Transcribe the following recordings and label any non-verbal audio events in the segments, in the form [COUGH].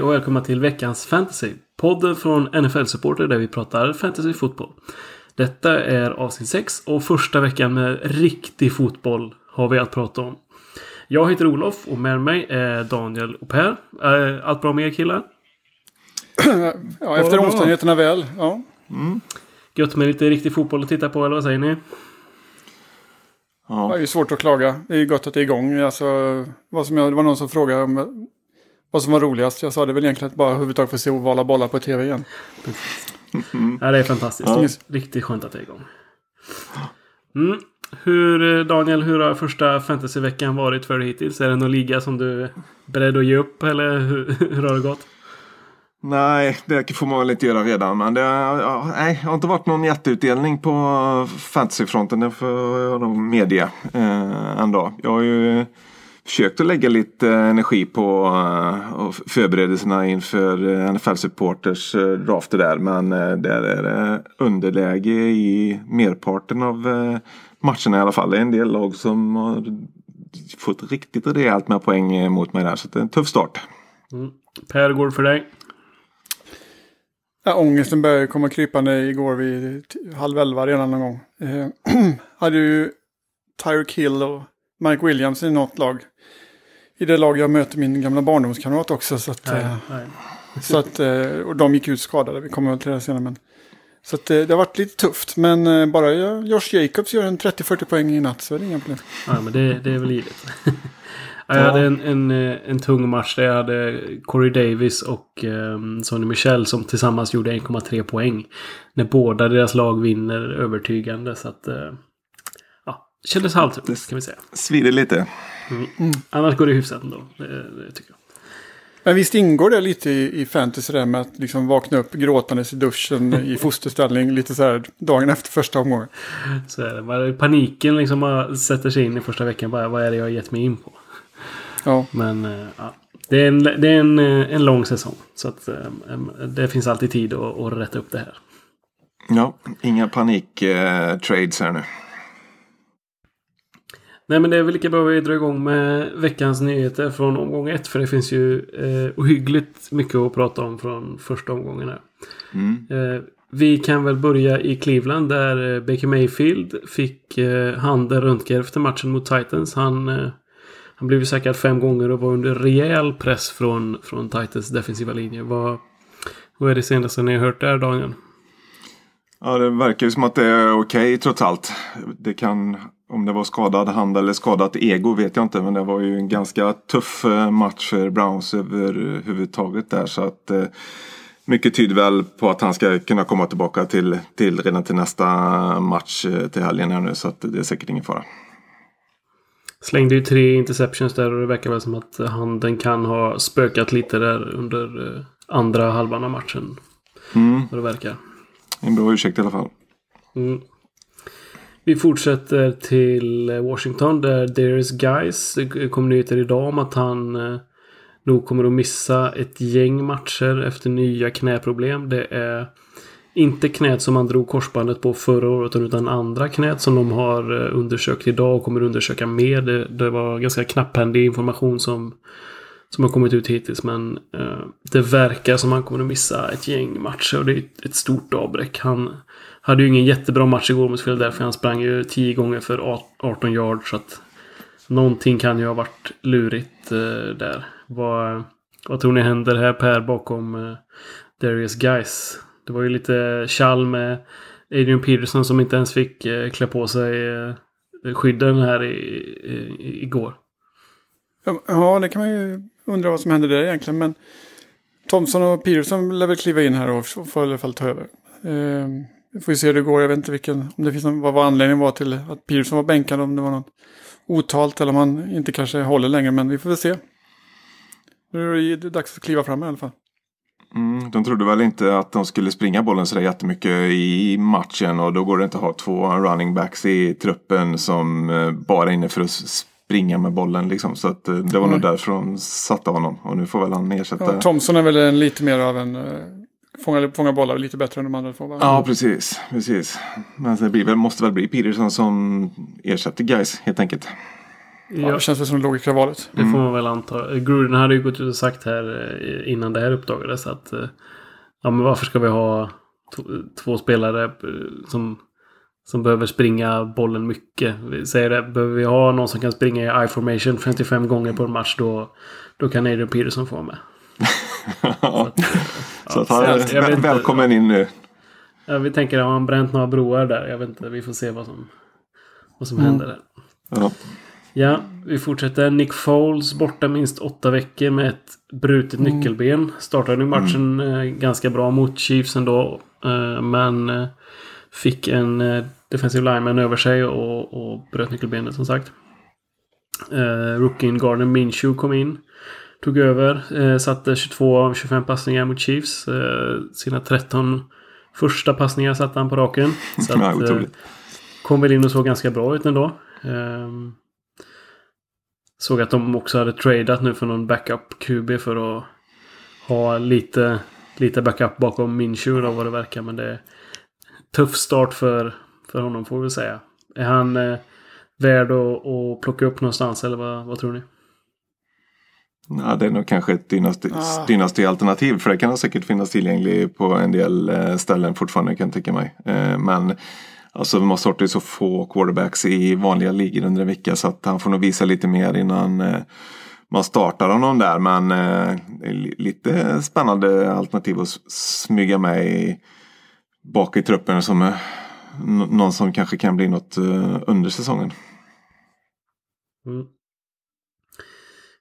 Hej och välkomna till veckans Fantasy. Podden från NFL Supporter där vi pratar fantasy fotboll. Detta är avsnitt 6 och första veckan med riktig fotboll har vi att prata om. Jag heter Olof och med mig är Daniel och Per. Allt bra med er killar? [CLEARS THROAT] Ja, efter bra. omständigheterna väl. Ja. Gött med lite riktig fotboll att titta på eller vad säger ni? Det är svårt att klaga. Det är ju gott att det är igång. Alltså, vad som jag, det var någon som frågade om vad som var roligast. Jag sa det väl egentligen att bara överhuvudtaget få se ovala bollar på tv igen. Ja, det är fantastiskt. Riktigt skönt att det är igång. Mm. Hur, Daniel, hur har första fantasyveckan varit för dig hittills? Är det någon liga som du är beredd att ge upp eller hur, [LAUGHS] hur har det gått? Nej, det får man väl inte göra redan. Men det, ja, nej, det har inte varit någon jätteutdelning på fantasyfronten. Det får jag nog medge eh, ändå. Jag har ju försökt att lägga lite energi på eh, förberedelserna inför eh, NFL Supporters eh, drafter där. Men där är det underläge i merparten av matcherna i alla fall. Det är en del lag som har fått riktigt rejält med poäng mot mig där. Så det är en tuff start. Per, hur går det för dig? Ja, ångesten började komma krypande igår vid halv elva redan någon gång. Eh, [CLEARS THROAT] hade ju Tyreek Hill och Mike Williams i något lag. I det lag jag möter min gamla barndomskamrat också. Så att, eh, Nej. Så att, eh, och de gick ut skadade, vi kommer väl till det senare. Men, så att, eh, det har varit lite tufft, men bara jag- Josh Jacobs gör en 30-40 poäng i natt så är det inga problem. Ja, men det, det är väl givet. [LAUGHS] ja, jag hade en, en, en tung match där jag hade Corey Davis och um, Sonny Michel som tillsammans gjorde 1,3 poäng. När båda deras lag vinner övertygande. Så att... eh, ja, kändes halvtrött kan vi säga. Svider lite. Annars går det hyfsat ändå. Det, det tycker jag. Men visst ingår det lite i, i fantasy det med att liksom vakna upp gråtandes i duschen i [LAUGHS] fosterställning lite så här dagen efter första omgången. Så är det. Bara Paniken liksom bara sätter sig in i första veckan. Bara, vad är det jag har gett mig in på? Ja, Men eh, ja, det är, en, det är en, eh, en lång säsong. Så att eh, det finns alltid tid att, att rätta upp det här. Ja, inga panik-trades här nu. Nej men det är väl lika bra att vi drar igång med veckans nyheter från omgång ett. För det finns ju eh, ohyggligt mycket att prata om från första omgången här. Eh, vi kan väl börja i Cleveland där eh, Baker Mayfield fick eh, handen röntgen efter matchen mot Titans. Han, eh, han blev ju säkrad fem gånger och var under rejäl press från, från Titans defensiva linje. Vad, vad är det senaste ni har hört där Daniel? Ja, det verkar ju som att det är okej trots allt. Det kan, om det var skadad hand eller skadat ego vet jag inte. Men det var ju en ganska tuff eh, match för Browns överhuvudtaget där. Så att eh, mycket tyder väl på att han ska kunna komma tillbaka till, till redan till nästa match eh, till helgen här nu. Så att det är säkert ingen fara. Slängde ju tre interceptions där och det verkar väl som att handen kan ha spökat lite där under andra halvan av matchen. Mm, Vad det verkar en bra ursäkt i alla fall. Mm. Vi fortsätter till eh, Washington där Darius Guys eh, kom nyheter idag om att han eh, nog kommer att missa ett gäng matcher efter nya knäproblem. Det är inte knät som han drog korsbandet på förra året utan andra knät som de har undersökt idag och kommer att undersöka mer. Det, det var ganska knapphändig information som, som har kommit ut hittills men eh, det verkar som han kommer att missa ett gäng matcher och det är ett, ett stort avbräck. Han hade ju ingen jättebra match igår mot Philadelphia. Han sprang ju 10 gånger för 18 yards så att någonting kan ju ha varit lurigt eh, där. Vad, vad tror ni händer här Per bakom eh, Darius Guys? Det var ju lite tjall med Adrian Peterson som inte ens fick eh, klä på sig eh, skydden här i, i, igår. Ja, det kan man ju Undrar vad som händer där egentligen. Men Thompson och Peterson lär väl kliva in här och får i alla fall ta över. Eh, vi får ju se hur det går. Jag vet inte vilken, om det finns någon, vad var anledningen var till att Peterson var bänkad. Om det var något otalt eller om han inte kanske håller längre. Men vi får väl se. Nu är det dags att kliva fram i alla fall. Mm, de trodde väl inte att de skulle springa bollen sådär jättemycket i matchen och då går det inte att ha två running backs i truppen som eh, bara är inne för att springa med bollen liksom. Så att, eh, det var nog Mm. därför de satte honom och nu får väl han ersätta. Ja, Thompson är väl en, lite mer av en uh, fånga, fånga bollar lite bättre än de andra två. Ja, precis. precis. Men det blir väl, måste väl bli Peterson som ersätter guys helt enkelt. Ja, det känns väl som det logiska valet. Det får man väl anta. Gruden hade ju gått ut och sagt här eh, innan det här uppdagades att eh, ja, men varför ska vi ha två spelare eh, som, som behöver springa bollen mycket? Vi säger det, behöver vi ha någon som kan springa i I-formation 55 gånger på en match då, då kan Adrian Peterson få med. [LAUGHS] så att, så att han är inte. välkommen in nu. Ja, vi tänker, har han bränt några broar där? Jag vet inte, vi får se vad som, vad som händer där. Ja. Ja, vi fortsätter. Nick Foles borta minst åtta veckor med ett brutet nyckelben. Startade nu matchen eh, ganska bra mot Chiefs ändå. Eh, men eh, fick en eh, defensive lineman över sig och, och bröt nyckelbenet som sagt. Eh, Rookien Gardner Minshew kom in. Tog över. Eh, satte 22 av 25 passningar mot Chiefs. Eh, sina 13 första passningar satte han på raken. [LAUGHS] Så att, eh, kom väl in och såg ganska bra ut ändå. Ehm, såg att de också hade tradat nu för någon backup QB för att ha lite, lite backup bakom Minshew då vad det verkar. Men det tuff start för, för honom får vi säga. Är han eh, värd att, att plocka upp någonstans eller vad, vad tror ni? Ja, det är nog kanske ett dynasti, Ah. dynasti-alternativ. För det kan säkert finnas tillgänglig på en del eh, ställen fortfarande kan jag tänka mig. Eh, Men alltså, man startar ju så få quarterbacks i vanliga ligor under en vecka. Så att han får nog visa lite mer innan eh, man startar honom där. Men eh, är lite spännande alternativ att smyga med i, bak i truppen som är någon som kanske kan bli något eh, under säsongen. Mm.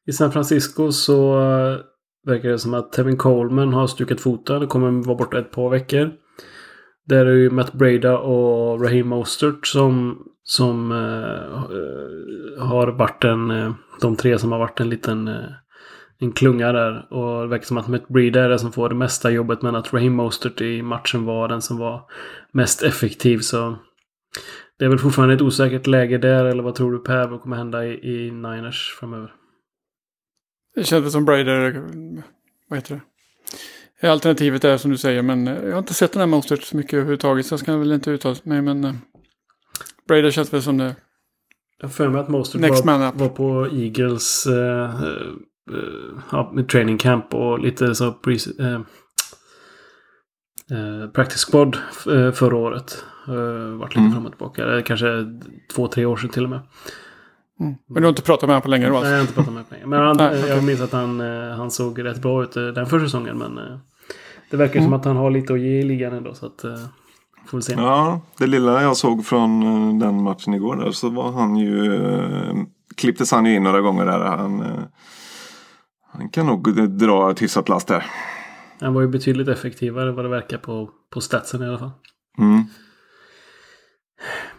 I San Francisco så eh, verkar det som att Tevin Coleman har stukat foten. och kommer vara borta ett par veckor. Där är ju Matt Breda och Raheem Mostert som, som eh, eh har varit en... De tre som har varit en liten... Eh, en klunga där. Och det verkar som att Matt Breda är den som får det mesta jobbet. Men att Raheem Mostert i matchen var den som var mest effektiv. Så det är väl fortfarande ett osäkert läge där. Eller vad tror du Per? Vad kommer hända i, i Niners framöver? Det väl som Braider, vad heter det? Alternativet är som du säger, men eh, jag har inte sett den här Mostert så mycket överhuvudtaget, så jag ska väl inte uttala mig, men uh, Braider känns väl som det. Jag för mig att Mostert var, var på Eagles eh, eh, ja, med training camp och lite så pre, eh, eh, practice squad eh, förra året. Eh, varit lite Mm. fram och tillbaka. Kanske två, tre år sedan till och med. Mm. Men du har inte pratat med honom på länge då Nej, alltså? jag har inte pratat med honom. Men han, [LAUGHS] Nej, eh, okej. jag minns att han, eh, han såg rätt bra ut eh, den första säsongen. Men eh, det verkar Mm. som att han har lite att ge i ligan ändå. Så att, eh, får vi se. Ja, det lilla jag såg från eh, den matchen igår där så var han ju eh, klipptes han ju in några gånger där. Han, eh, han kan nog dra ett hyfsat last där. Han var ju betydligt effektivare vad det verkar på, på statsen i alla fall. Mm.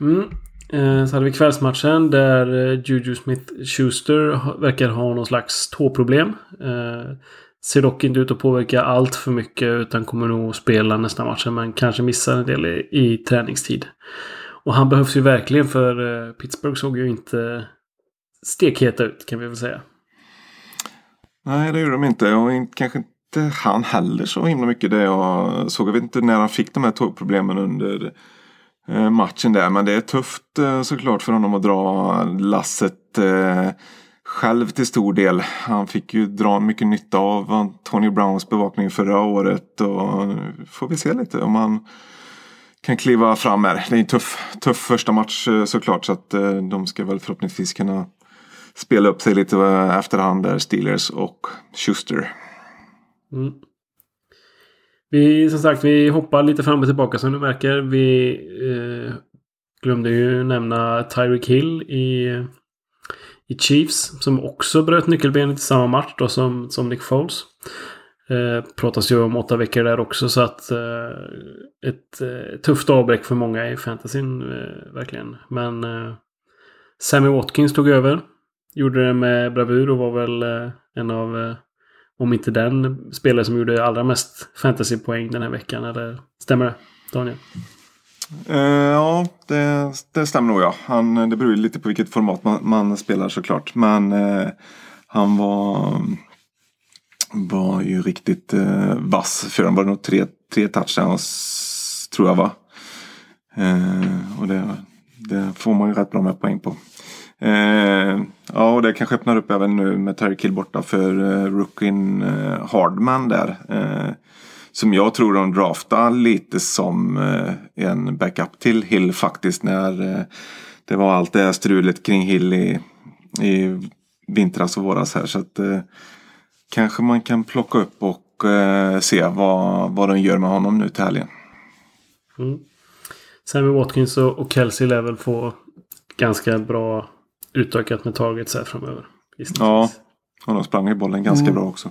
Mm. Eh, Så hade vi kvällsmatchen där eh, Juju Smith-Schuster verkar ha någon slags tåproblem. Eh, Ser dock inte ut att påverka allt för mycket utan kommer nog spela nästa matchen men kanske missar en del i, i träningstid. Och han behövs ju verkligen för Pittsburgh såg ju inte stekheta ut kan vi väl säga. Nej, det gjorde de inte. Och in- kanske inte han heller så himla mycket det jag såg. Jag vet inte när han fick de här tågproblemen under eh, matchen där. Men det är tufft eh, såklart för honom att dra lasset eh, själv till stor del. Han fick ju dra mycket nytta av Antonio Browns bevakning förra året. Och nu får vi se lite om han kan kliva fram här. Det är en tuff, tuff första match eh, såklart. Så att eh, de ska väl förhoppningsvis kunna spela upp sig lite eh, efterhand där Steelers och Schuster. Mm. Vi, som sagt, vi hoppar lite fram och tillbaka som du märker. Vi eh, glömde ju nämna Tyreek Hill i, i Chiefs. Som också bröt nyckelbenet i samma match då som, som Nick Foles. Eh, pratas ju om åtta veckor där också så att eh, ett eh, tufft avbräck för många i fantasyn eh, verkligen. Men eh, Sammy Watkins tog över. Gjorde det med bravur och var väl eh, en av eh, om inte den spelare som gjorde allra mest fantasypoäng den här veckan. Eller stämmer det? Daniel? Eh, ja, det, det stämmer nog ja. Han, det beror ju lite på vilket format man, man spelar såklart. Men eh, han var, var ju riktigt eh, vass. För han var nog tre tre touchdowns tror jag va. Eh, och det, det får man ju rätt bra med poäng på. Eh, ja, och det kanske öppnar upp även nu med Terry Kill borta för eh, rookien eh, Hardman där. Eh, som jag tror de draftar lite som eh, en backup till Hill faktiskt. När eh, det var allt det här strulet kring Hill i, i vintras och våras här. Så att eh, kanske man kan plocka upp och eh, se vad, vad de gör med honom nu till helgen. Mm. Sammy Watkins och, och Kelsey lär väl få ganska bra utökat med targets här framöver. Ja, och de sprang i bollen ganska Mm. bra också.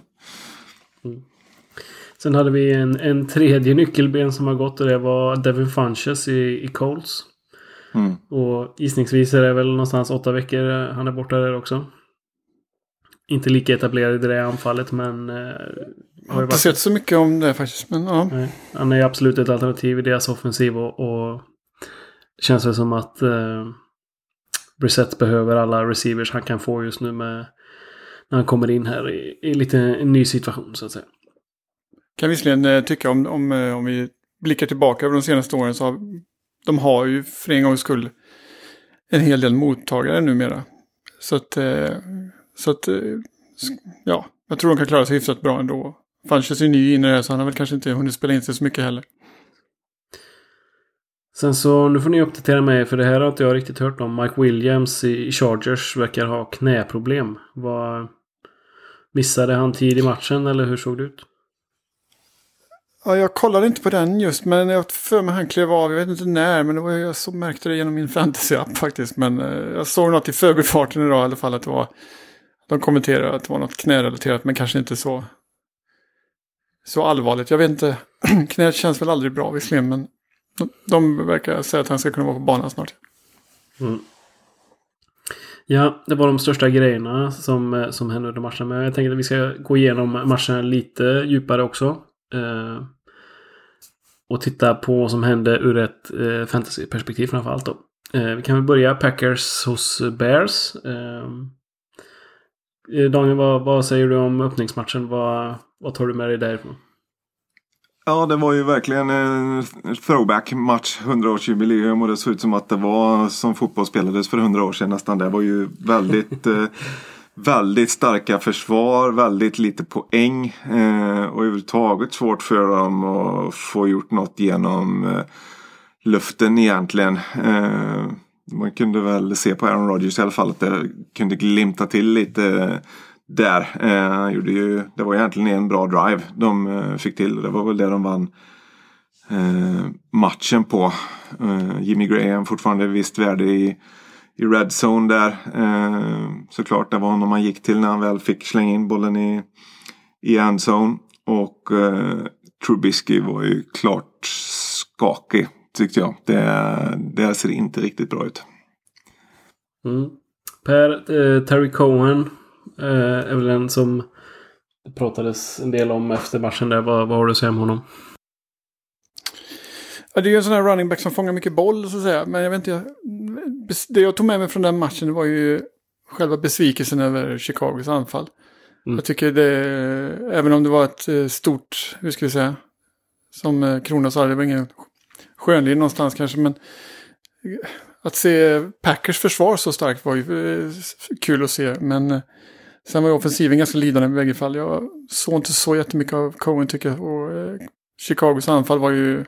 Sen hade vi en, en tredje nyckelben som har gått och det var Devin Funches i, i Colts. Mm. Och gissningsvis är det väl någonstans åtta veckor eh, han är borta där också. Inte lika etablerad i det där anfallet men... Eh, har ju Jag har inte varit, sett så mycket om det faktiskt. Men ja. nej, han är absolut ett alternativ i deras offensiv och, och känns det som att eh, Brissett behöver alla receivers han kan få just nu med när han kommer in här i, i lite en ny situation så att säga. Kan visserligen eh, tycka om, om, eh, om vi blickar tillbaka över de senaste åren så har de har ju för en gångs skull en hel del mottagare numera. Så att, eh, så att ja, jag tror de kan klara sig hyfsat bra ändå. Funches är ju ny in i det här så han har väl kanske inte hunnit spela in sig så mycket heller. Sen så, nu får ni uppdatera mig för det här har inte jag riktigt hört om. Mike Williams i Chargers verkar ha knäproblem. Var, missade han tid i matchen eller hur såg det ut? Ja, jag kollade inte på den just, men jag har för mig han klev av, jag vet inte när, men det var, jag så märkte det genom min fantasy-app faktiskt. Men eh, jag såg något i förbifarten idag i alla fall, att det var, de kommenterade att det var något knärelaterat, men kanske inte så, så allvarligt. Jag vet inte, [CLEARS THROAT] knät känns väl aldrig bra visserligen, men de, verkar säga att han ska kunna vara på banan snart. Mm. Ja, det var de största grejerna som, eh, som hände under matchen. Men jag tänker att vi ska gå igenom matchen lite djupare också. Eh, och titta på vad som hände ur ett eh, fantasyperspektiv framförallt då. Eh, vi kan väl börja Packers hos Bears. Eh, eh Daniel, vad, vad säger du om öppningsmatchen? Vad, vad tar du med dig därifrån? Ja, det var ju verkligen en throwback-match. 100-årsjubileum och det såg ut som att det var som fotboll spelades för 100 år sedan nästan. Det var ju väldigt, [LAUGHS] eh, väldigt starka försvar, väldigt lite poäng eh, och överhuvudtaget svårt för dem att få gjort något genom eh, luften egentligen. Man kunde väl se på Aaron Rodgers i alla fall att det kunde glimta till lite där. Eh, gjorde ju, det var egentligen en bra drive de eh, fick till. Det var väl det de vann eh, matchen på. Eh, Jimmy Graham fortfarande visst värde i, i red zone där. Eh, såklart det var honom man gick till när han väl fick slänga in bollen i, i endzone. Och eh, Trubisky var ju klart skakig tyckte jag. Det, det ser inte riktigt bra ut. Mm. Per, eh, Terry Cohen är väl en som det pratades en del om efter matchen där. Vad, vad har du att säga om honom? Ja, det är ju en sån här running back som fångar mycket boll så att säga. Men jag vet inte, jag, det jag tog med mig från den matchen var ju själva besvikelsen över Chicagos anfall. Mm. Jag tycker det, även om det var ett eh, stort, hur ska vi säga, som eh, Krona sa, det var ingen skönlinje någonstans kanske, men eh, att se Packers försvar så starkt var ju kul att se. Men sen var ju offensiven ganska lidande i bägge fall. Jag såg inte så jättemycket av Cohen tycker jag. Och eh, Chicagos anfall var ju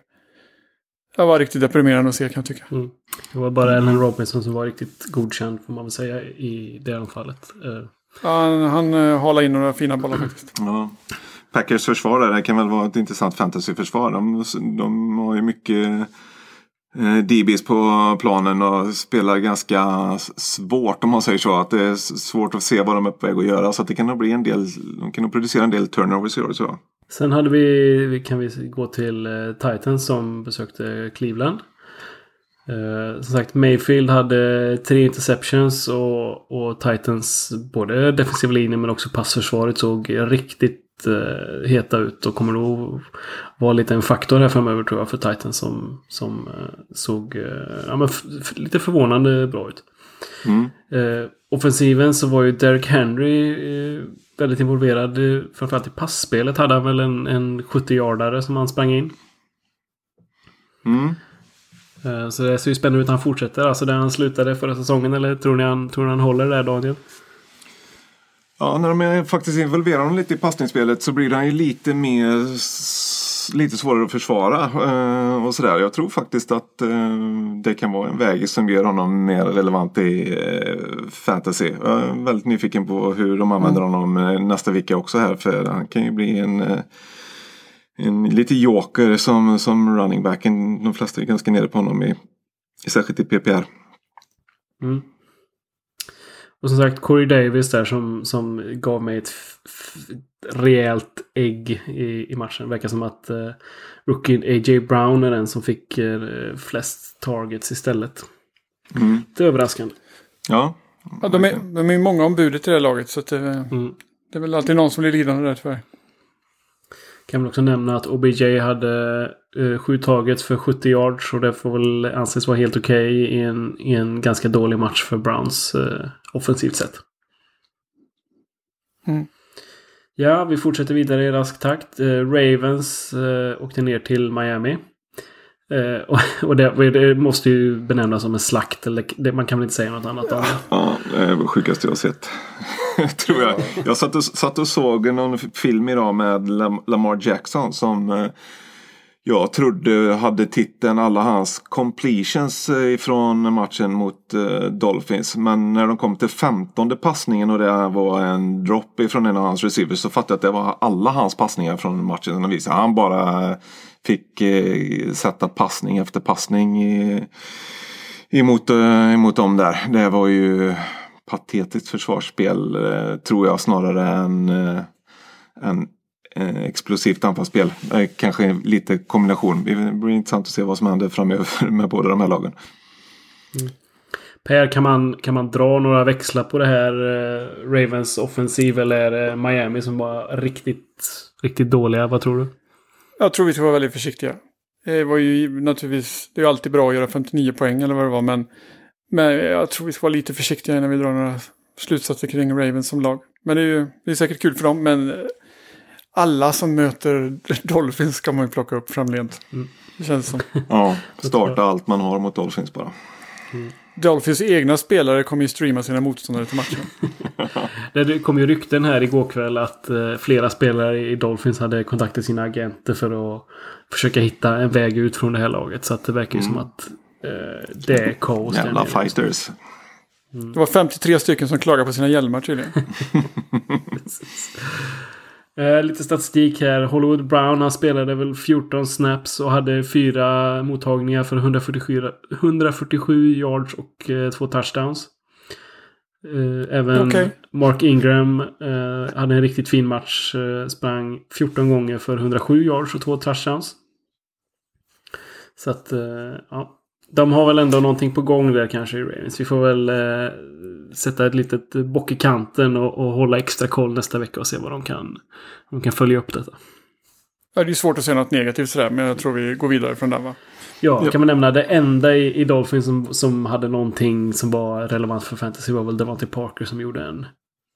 det var riktigt deprimerande att se kan jag tycka. Mm. Det var bara Allen Robinson som var riktigt godkänd får man väl säga i det anfallet. Eh, Ja, han han uh, halade in några fina bollar faktiskt. Ja. Packers försvar där, det kan väl vara ett intressant fantasyförsvar. De, de har ju mycket eh, Eh, DBs på planen och spelar ganska svårt om man säger så. Att det är svårt att se vad de är på väg att göra. Så att det kan nog bli en del, de kan nog producera en del turnovers i år. Så. Sen hade vi, kan vi gå till eh, Titans som besökte Cleveland. Eh, som sagt, Mayfield hade tre interceptions och, och Titans både defensiva linje men också passförsvaret såg riktigt eh, heta ut och kommer nog vara lite en faktor här framöver tror jag för Titans som, som eh, såg eh, ja, men lite förvånande bra ut. Mm. Eh, offensiven så var ju Derek Henry eh, väldigt involverad. eh, Framförallt i passspelet hade han väl en, en 70-yardare som han sprang in. Mm. Eh, Så det ser ju spännande ut han fortsätter. Alltså där han slutade förra säsongen. Eller tror ni han, tror ni han håller där Daniel? Ja, när de faktiskt involverar honom lite i passningsspelet så blir han ju lite mer lite svårare att försvara eh, och sådär. Jag tror faktiskt att eh, det kan vara en väg som gör honom mer relevant i eh, fantasy. Jag är väldigt nyfiken på hur de använder honom eh, nästa vecka också här för han kan ju bli en en lite joker som, som running back. De flesta är ganska nere på honom i, särskilt i PPR. Mm. Och som sagt Corey Davis där som, som gav mig ett rejält ägg i, i matchen. Verkar som att uh, rookien A.J. Brown är den som fick eh, flest targets istället. Mm. Det är överraskande. Ja, Ja, de, är, de är många om budet i det här laget så att det, Mm. det är väl alltid någon som blir lidande där tyvärr. Kan väl också nämna att OBJ hade eh, sju targets för 70 yards. Och det får väl anses vara helt okej i, en, i en ganska dålig match för Browns eh, offensivt sett. Mm. Ja, vi fortsätter vidare i rask takt. Eh, Ravens eh, åkte ner till Miami. Eh, och [LAUGHS] och det, det måste ju benämnas som en slakt. Eller, det, man kan väl inte säga något annat om det. Ja, det är det sjukaste jag har sett. [LAUGHS] Tror jag. Jag satt och, satt och såg någon film idag med Lam- Lamar Jackson som eh, jag trodde hade titeln alla hans completions eh, ifrån matchen mot eh, Dolphins. Men när de kom till femtonde passningen och det var en drop ifrån en av hans receivers så fattade jag att det var alla hans passningar från matchen. Han bara eh, fick sätta passning efter passning. Emot, emot dem där. Det var ju patetiskt försvarsspel tror jag snarare än, än explosivt anfallsspel. Eh, kanske lite kombination. Det blir intressant att se vad som händer framöver med båda de här lagen. Per, kan man, kan man dra några växlar på det här eh, Ravens offensiv eller är det Miami som var riktigt, riktigt dåliga? Vad tror du? Jag tror vi ska vara väldigt försiktiga. Det var ju naturligtvis, det är ju alltid bra att göra 59 poäng eller vad det var, men, men jag tror vi ska vara lite försiktiga innan vi drar några slutsatser kring Ravens som lag. Men det är ju det är säkert kul för dem, men alla som möter Dolphins ska man ju plocka upp framlent. Det känns som. Ja, starta allt man har mot Dolphins bara. Dolphins egna spelare kommer ju streama sina motståndare till matchen. [LAUGHS] Det kom ju rykten här igår kväll att eh, flera spelare i Dolphins hade kontaktat sina agenter för att försöka hitta en väg ut från det här laget. Så att det verkar ju som att eh, det är kaos. Jävla fighters. Det var 53 stycken som klagade på sina hjälmar tydligen. [LAUGHS] [LAUGHS] Eh, lite statistik här. Hollywood Brown han spelade väl 14 snaps och hade fyra mottagningar för 147, 147 yards och eh, två touchdowns. Eh, även Okej. Mark Ingram eh, hade en riktigt fin match. Eh, sprang 14 gånger för 107 yards och två touchdowns. Så att, eh, ja. De har väl ändå någonting på gång där kanske i Ravens. Vi får väl eh, sätta ett litet bock i kanten och, och hålla extra koll nästa vecka och se vad de kan, de kan följa upp detta. Ja, det är svårt att säga något negativt sådär, men jag tror vi går vidare från den va? Ja, Ja. kan man nämna det enda i, i Dolphins som, som hade någonting som var relevant för fantasy var väl Devontae Parker som gjorde en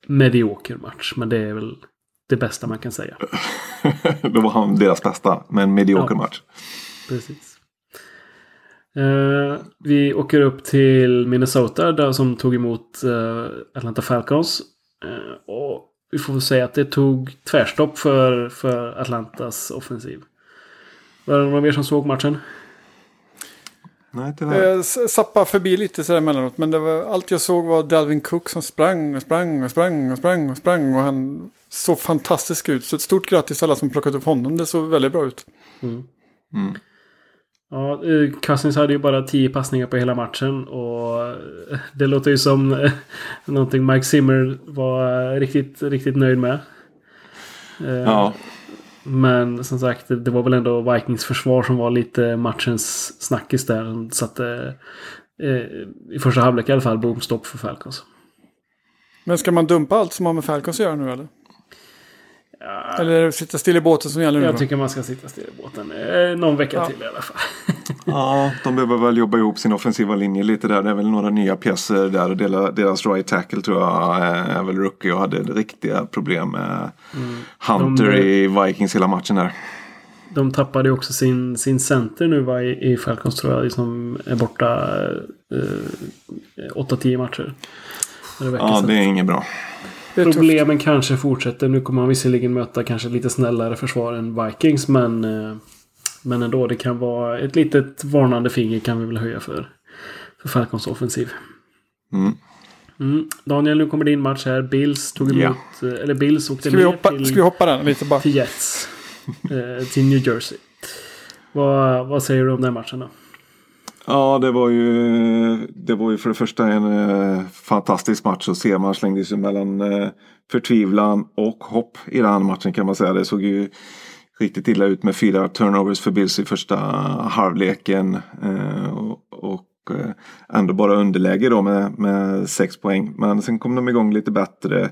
medioker match. Men det är väl det bästa man kan säga. [LAUGHS] Då var han deras bästa, men medioker Ja. match. Precis. Eh, vi åker upp till Minnesota där som tog emot eh, Atlanta Falcons. Eh, och vi får väl säga att det tog tvärstopp för, för Atlantas offensiv. Var det någon mer som såg matchen? Nej, tyvärr. Eh, s- sappa förbi lite sådär emellanåt. Men det var, allt jag såg var Dalvin Cook som sprang och sprang och sprang och sprang och sprang. Och han såg fantastisk ut. Så ett stort grattis till alla som plockat upp honom. Det såg väldigt bra ut. Mm. Mm. Ja, eh, Cousins hade ju bara 10 passningar på hela matchen och eh, det låter ju som eh, någonting Mike Zimmer var riktigt, riktigt nöjd med. Ja, Men som sagt, det var väl ändå Vikings försvar som var lite matchens snackis där. Satte eh, i första halvlek i alla fall bomstopp för Falcons. Men ska man dumpa allt som har med Falcons att göra nu eller? Eller sitta still i båten som gäller nu Jag tycker man ska sitta still i båten eh, någon vecka Ja. till i alla fall. [LAUGHS] Ja, de behöver väl jobba ihop sin offensiva linje lite där. Det är väl några nya pjäser där. Och deras right tackle tror jag är väl rookie och hade riktiga problem med mm. Hunter de, i Vikings hela matchen där. De tappade ju också sin, sin center nu va, i, i Falcons tror jag. Som är borta eh, 8-10 matcher. Ja, det är inget bra. Problemen kanske fortsätter. Nu kommer man visserligen möta kanske lite snällare försvar än Vikings. Men, eh, men ändå, det kan vara ett litet varnande finger kan vi väl höja för, för Falcons offensiv. Mm. Mm. Daniel, nu kommer din match här. Bills tog emot... Ja. Eh, eller Bills åkte ska ner hoppa, till... Ska vi hoppa den lite bara? Till Jets. eh, till New Jersey. Vad, vad säger du om den matchen då? Ja, det var ju, det var ju för det första en eh, fantastisk match att se. Man slängde sig mellan eh, förtvivlan och hopp i den matchen kan man säga. Det såg ju riktigt illa ut med fyra turnovers för Bills i första halvleken. Eh, och, och eh, ändå bara underläge då med, med sex poäng. Men sen kom de igång lite bättre.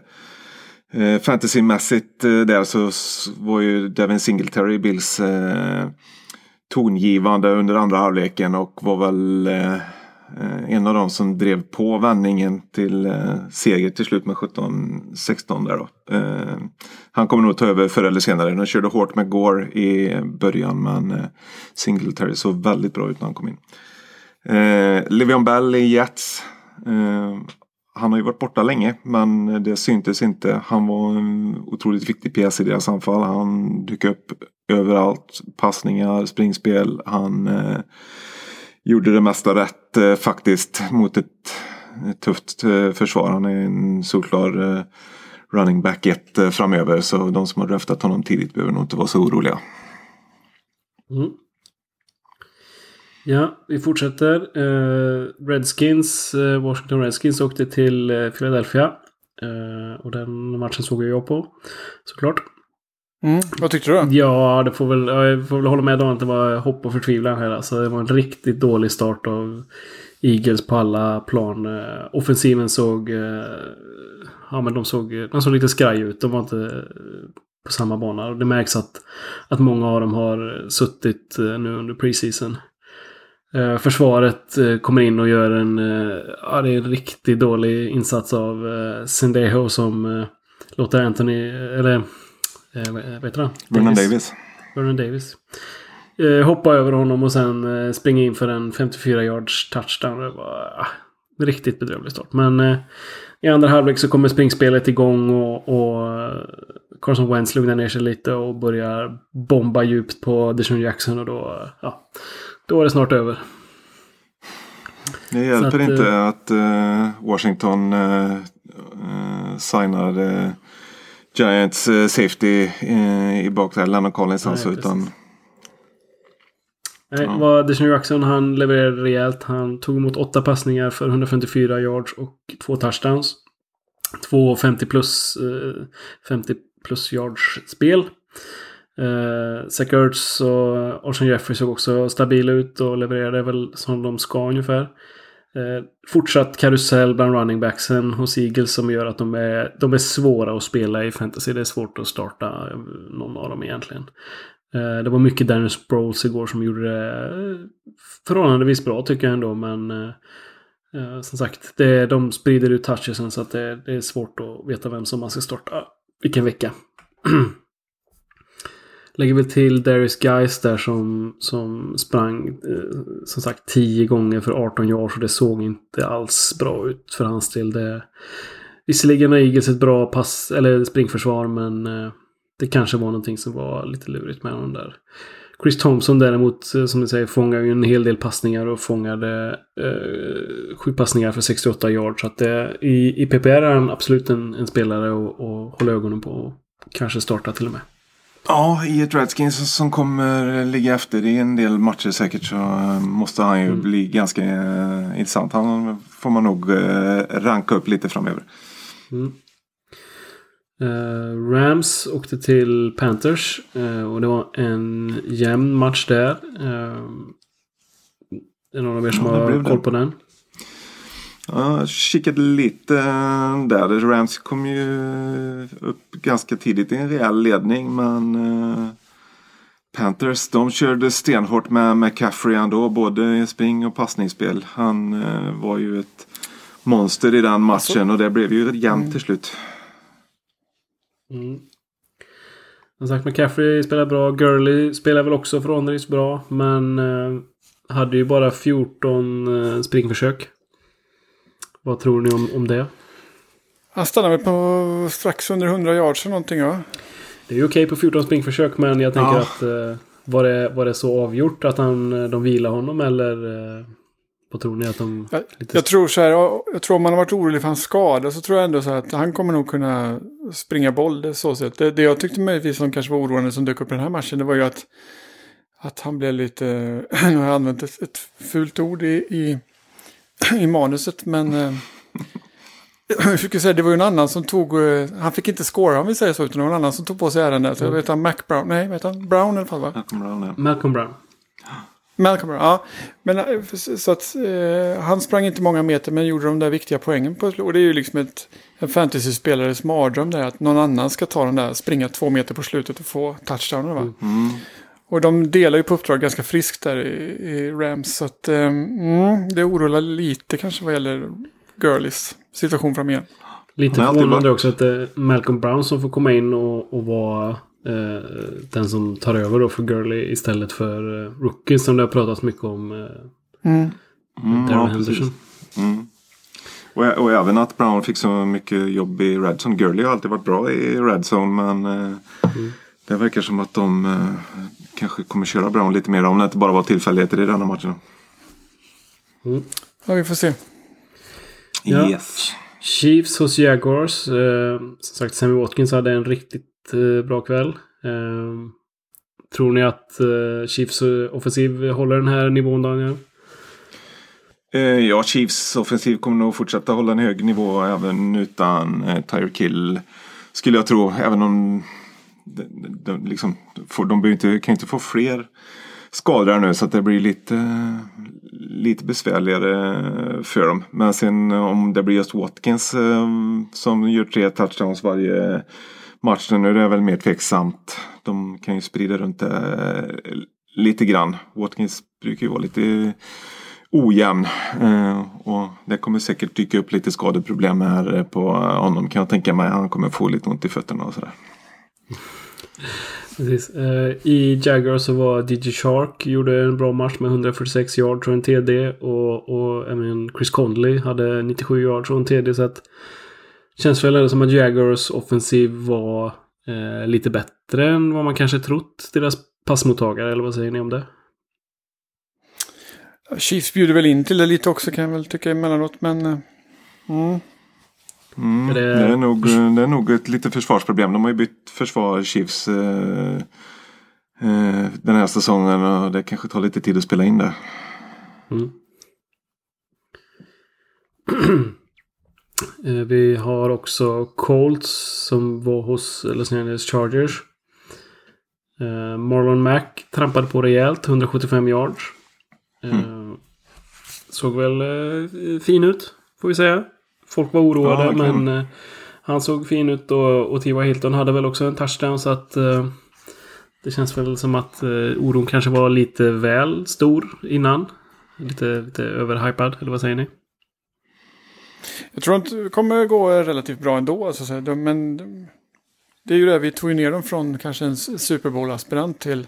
Eh, Fantasymässigt eh, där så var ju Devin Singletary Bills eh, tongivande under andra halvleken och var väl eh, en av dem som drev på vändningen till eh, seger till slut med 17-16 där då. Eh, han kommer nog ta över förr eller senare. De körde hårt med Gore i början men Singletary såg väldigt bra ut när han kom in. Eh, Levion Bell i Jets. Han har ju varit borta länge men det syntes inte. Han var en otroligt viktig pjäs i deras anfall. Han dök upp överallt. Passningar, springspel. Han eh, gjorde det mesta rätt eh, faktiskt mot ett, ett tufft eh, försvar. Han är en solklar eh, running back 1 eh, framöver. Så de som har draftat honom tidigt behöver nog inte vara så oroliga. Mm. Ja, vi fortsätter. Uh, Redskins, uh, Washington Redskins åkte till uh, Philadelphia. och den matchen såg jag på. Såklart. Mm, vad tyckte du då? Ja, det får väl, jag får väl hålla med om att det var hopp och förtvivlan här. Alltså, det var en riktigt dålig start av Eagles på alla plan. offensiven såg... ja, men de såg, de såg lite skraj ut. De var inte på samma bana. Och det märks att, att många av dem har suttit nu under preseason. Eh, försvaret eh, kommer in och gör en, eh, ja, det är en riktigt dålig insats av uh, Sendejo som låter Anthony, eller vad heter han? Vernon Davis. Vernon Davis. hoppa över honom och sen springa in för en 54 yards touchdown. Det var ah, riktigt bedrövlig start. Men i andra halvlek så kommer springspelet igång och, och Carson Wentz lugnar ner sig lite och börjar bomba djupt på Deshaun Jackson och då, ja. Då är det snart över. Det hjälper att, inte uh, att uh, Washington uh, signar Giants safety i bakdelen, Lennon Collins alltså. Utan, Nej, ja. var Deshaun Jackson han levererade rejält. Han tog emot åtta passningar för 154 yards och två touchdowns. Två 50 plus, 50 plus yards spel. Eh, Zach Ertz och Orson Jeffrey såg också stabila ut och levererade väl som de ska ungefär. Eh, fortsatt karusell bland running backsen hos Eagles som gör att de är, de är svåra att spela i fantasy. Det är svårt att starta någon av dem egentligen. Eh, det var mycket Dennis Brawls igår som gjorde det eh, förhållandevis bra tycker jag ändå. Men eh, eh som sagt, det, de sprider ut touchesen så att det, det är svårt att veta vem som man ska starta vilken vecka. [CLEARS THROAT] Lägger väl till Darius Guys där som, som sprang eh, som sagt 10 gånger för 18 yards och det såg inte alls bra ut för hans del. Det, visserligen har Eagles ett bra pass eller springförsvar men eh, det kanske var någonting som var lite lurigt med honom där. Chris Thompson däremot, eh, som du säger, fångar ju en hel del passningar och fångade eh, sju passningar för 68 yards. Så att det, i, i PPR är han absolut en, en spelare att hålla ögonen på och kanske starta till och med. Ja, i ett Redskins som kommer ligga efter i en del matcher säkert så eh, måste han ju mm. bli ganska uh, intressant. Han får man nog uh, ranka upp lite framöver. Mm. Uh, Rams åkte till Panthers och det var en jämn match där. Är det någon av er som ja, har koll på den? Ja, jag kikade lite eh, där. Rams kom ju upp ganska tidigt i en rejäl ledning men eh, Panthers, de körde stenhårt med McCaffrey ändå, både i spring och passningsspel. Han eh, var ju ett monster i den matchen och det blev ju jämnt till slut. Mm. Som sagt, McCaffrey spelar bra. Gurley spelar väl också förhållandevis bra. Men hade ju bara 14 eh, springförsök. Vad tror ni om, om det? Han stannar väl på strax under 100 yards eller någonting ja. Det är ju okej på 14 springförsök men jag tänker Ja. att eh, var, det, var det så avgjort att han, eh, de vilar honom eller eh, vad tror ni att de... Jag, lite- jag tror så här, ja, jag tror om man har varit orolig för hans skada så tror jag ändå så här att han kommer nog kunna springa boll. Det, så sett. Det, det jag tyckte möjligtvis som kanske var oroande som dök upp i den här matchen det var ju att, att han blev lite, nu har jag använt ett, ett fult ord i, i, [CLEARS THROAT] i manuset men eh, [CLEARS THROAT] jag försöker säga, det var ju en annan som tog, eh, han fick inte scora om vi säger så, utan det var en annan som tog på sig äran där. Så jag vet han Mac Brown, nej vet han Brown i alla fall va? Malcolm Brown, ja. Malcolm Brown. Malcolm Brown, ja. Men eh, så att eh, han sprang inte många meter men gjorde de där viktiga poängen på Och det är ju liksom ett, en fantasy-spelares mardröm där att någon annan ska ta den där, springa två meter på slutet och få touchdownen va. Mm. Och de delar ju på uppdrag ganska friskt där i, i Rams. Så att eh, mm, det oroar lite kanske vad gäller Gurleys situation framöver. Lite förvånande också att det är Malcolm Brown som får komma in och, och vara eh, den som tar över då för Gurley istället för eh, Rookie som det har pratats mycket om. Eh, Mm. Mm, Darrell ja, Henderson. Mm. Och, och även att Brown fick så mycket jobb i Redzone. Gurley har alltid varit bra i Redzone men eh, det verkar som att de eh, kanske kommer köra Brown lite mer om det inte bara var tillfälligheter i denna matchen. Ja, vi får se. Ja. Yes. Chiefs hos Jaguars. Eh, som sagt, Sammy Watkins hade en riktigt eh, bra kväll. Eh, tror ni att eh, Chiefs offensiv håller den här nivån Daniel? Eh, ja, Chiefs offensiv kommer nog fortsätta hålla en hög nivå även utan eh, Tyreek Hill. Skulle jag tro, även om de, de, liksom, får, de inte, kan inte få fler skador här nu så att det blir lite, lite besvärligare för dem. Men sen om det blir just Watkins eh, som gör tre touchdowns varje match nu är det väl mer tveksamt. De kan ju sprida runt det eh, lite grann. Watkins brukar ju vara lite ojämn. Eh, och det kommer säkert dyka upp lite skadeproblem här på honom kan jag tänka mig. Han kommer få lite ont i fötterna och sådär. Precis. Eh, I Jagger så var DJ Shark gjorde en bra match med 146 yards och en TD. Och, och även Chris Conley hade 97 yards och en TD. Så att känns väl som att Jaguars offensiv var eh, lite bättre än vad man kanske trott. Deras passmottagare, eller vad säger ni om det? Chiefs bjuder väl in till det lite också kan jag väl tycka emellanåt. Men eh, mm. Mm, det... det- är nog, det är nog ett litet försvarsproblem. De har ju bytt försvar Chiefs eh, eh, den här säsongen och det kanske tar lite tid att spela in det. Mm. [CLEARS THROAT] Eh, Vi har också Colts som var hos Los Angeles Chargers. Eh, Marlon Mack trampade på rejält, 175 yards. Eh, Såg väl fin ut, får vi säga. Folk var oroade, Ja, men eh, han såg fin ut och, och T.Y. Hilton hade väl också en touchdown så att eh, det känns väl som att eh, oron kanske var lite väl stor innan. Lite, lite överhypad, eller vad säger ni? Jag tror att det kommer gå relativt bra ändå. Alltså, men det är ju det, vi tog ju ner dem från kanske en Super Bowl-aspirant till,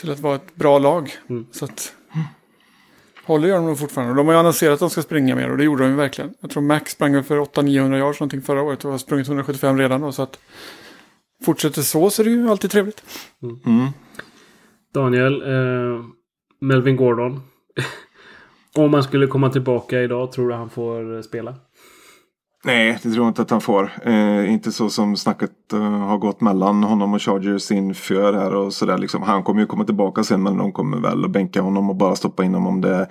till att vara ett bra lag. Mm. Så att håller gör de nog fortfarande. De har ju annonserat att de ska springa mer och det gjorde de ju verkligen. Jag tror Max sprang för 800-900 yards någonting förra året och har sprungit 175 redan. Då, så att fortsätter så så är det ju alltid trevligt. Mm. mm. Daniel, eh, Melvin Gordon. [LAUGHS] Om han skulle komma tillbaka idag, tror du han får eh, spela? Nej, det tror jag inte att han får. Eh, inte så som snacket eh, har gått mellan honom och Chargers inför här och sådär. Liksom. Han kommer ju komma tillbaka sen men de kommer väl att bänka honom och bara stoppa in honom om det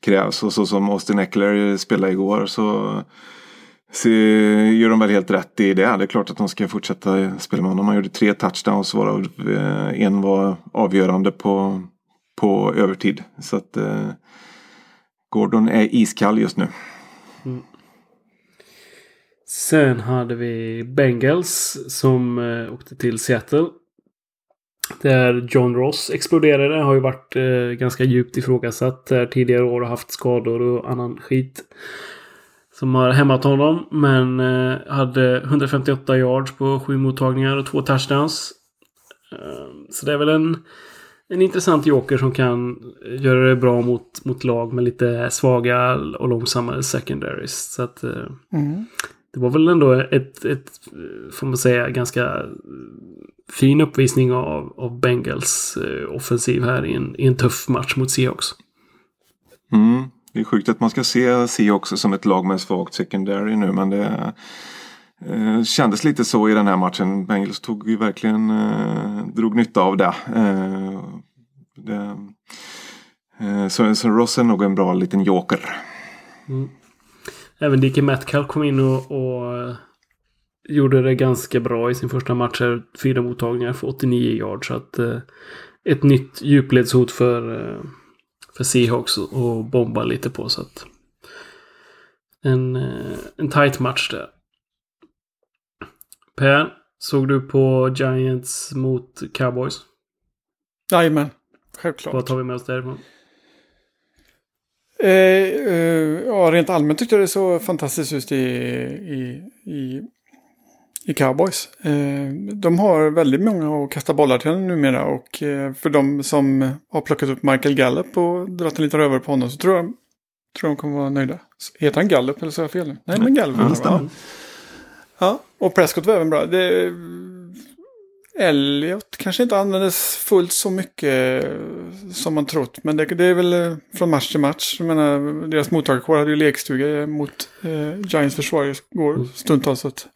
krävs. Och så som Austin Eckler spelade igår så, så gör de väl helt rätt i det. Det är klart att de ska fortsätta spela med honom. Han gjorde tre touchdowns varav eh, en var avgörande på, på övertid. Så att eh, Gordon är iskall just nu. Sen hade vi Bengals som eh, åkte till Seattle. Där John Ross exploderade. Har ju varit eh, ganska djupt ifrågasatt där tidigare år och haft skador och annan skit. Som har hämmat honom. Men eh, hade 158 yards på sju mottagningar och två touchdowns. Eh, så det är väl en, en intressant joker som kan göra det bra mot, mot lag med lite svaga och långsammare secondaries. Så att eh, Mm det var väl ändå ett, ett får man säga, ganska fin uppvisning av, av Bengals eh, offensiv här i en, i en tuff match mot Seahawks. Mm. Det är sjukt att man ska se Seahawks som ett lag med svagt secondary nu men det eh, kändes lite så i den här matchen. Bengals tog ju verkligen eh, drog nytta av det. Eh, det eh, så, så Ross är nog en bra liten joker. Även DK Metcalf kom in och, och eh, gjorde det ganska bra i sin första match. här. Fyra mottagningar för 89 yards. Så att, eh, ett nytt djupledshot för, eh, för Seahawks och bomba lite på. Så att, en, eh, en tight match där. Per, såg du på Giants mot Cowboys? Jajamän, självklart. Vad tar vi med oss därifrån? Eh, eh, ja, rent allmänt tyckte jag det så fantastiskt just i, i, i, i Cowboys. Eh, de har väldigt många att kasta bollar till numera och eh, för de som har plockat upp Michael Gallup och dragit en liten rövare på honom så tror jag tror de kommer vara nöjda. Heter han Gallup eller så jag fel nu? Nej, men Gallup. Ja, stämmer. Ja, och Prescott var även bra. Det, Elliot kanske inte användes fullt så mycket eh, som man trott. Men det, det är väl eh, från match till match. Jag menar, deras mottagarkår hade ju lekstuga mot eh, Giants försvar igår stundtals. Så att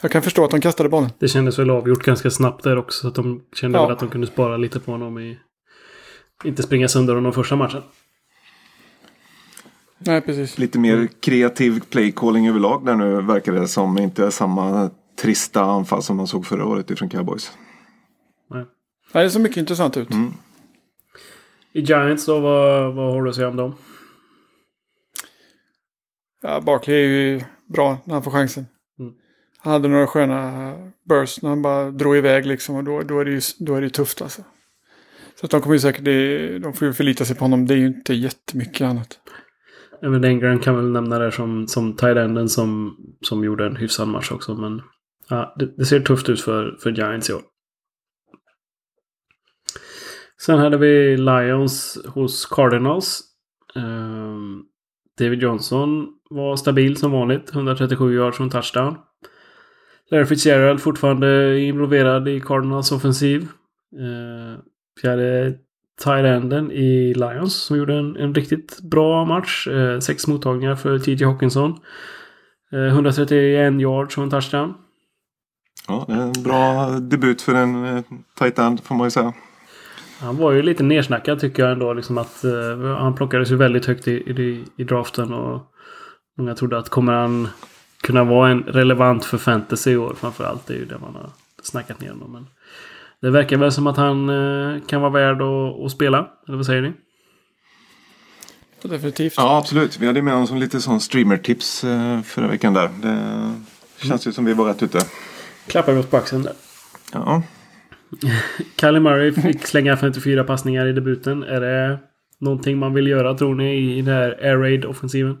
jag kan förstå att de kastade bollen. Det kändes väl avgjort ganska snabbt där också. Så att de kände Ja. väl att de kunde spara lite på honom i... Inte springa sönder honom första matchen. Nej, precis. Lite mer kreativ playcalling överlag där nu verkar det som. Inte samma trista anfall som man såg förra året ifrån Cowboys. Nej. Nej, det ser mycket intressant ut. Mm. I Giants då, vad, vad har du att säga om dem? Ja, Barkley är ju bra när han får chansen. Mm. Han hade några sköna bursts när han bara drog iväg liksom. Och då, då, är, det ju, då är det ju tufft alltså. Så att de kommer ju säkert, det- de får ju förlita sig på honom. Det är ju inte jättemycket annat. Även England kan väl nämna där som, som tight som, som gjorde en hyfsad match också. Men ja, det, det ser tufft ut för, för Giants i år. Sen hade vi Lions hos Cardinals. Um, David Johnson var stabil som vanligt. 137 yards från touchdown. Larry Fitzgerald fortfarande involverad i Cardinals offensiv. Uh, fjärde tight enden i Lions som gjorde en, en riktigt bra match. Uh, sex mottagningar för TJ Hawkinson. Uh, 131 yards från touchdown. Ja, det är en bra debut för en eh, tight end får man ju säga. Han var ju lite nersnackad tycker jag ändå. Liksom att, eh, han plockades ju väldigt högt i, i, i draften. Och många trodde att kommer han kunna vara en relevant för fantasy i år framförallt. Det är ju det man har snackat ner honom. Men det verkar väl som att han eh, kan vara värd att, att spela. Eller vad säger ni? Definitivt. Ja, absolut. Vi hade med oss som lite sån streamer-tips eh, förra veckan där. Det känns ju som vi var rätt ute. Klappar vi oss på axeln där. Ja, [LAUGHS] Kylie Murray fick slänga 54 passningar i debuten. Är det någonting man vill göra tror ni i den här Air Raid-offensiven?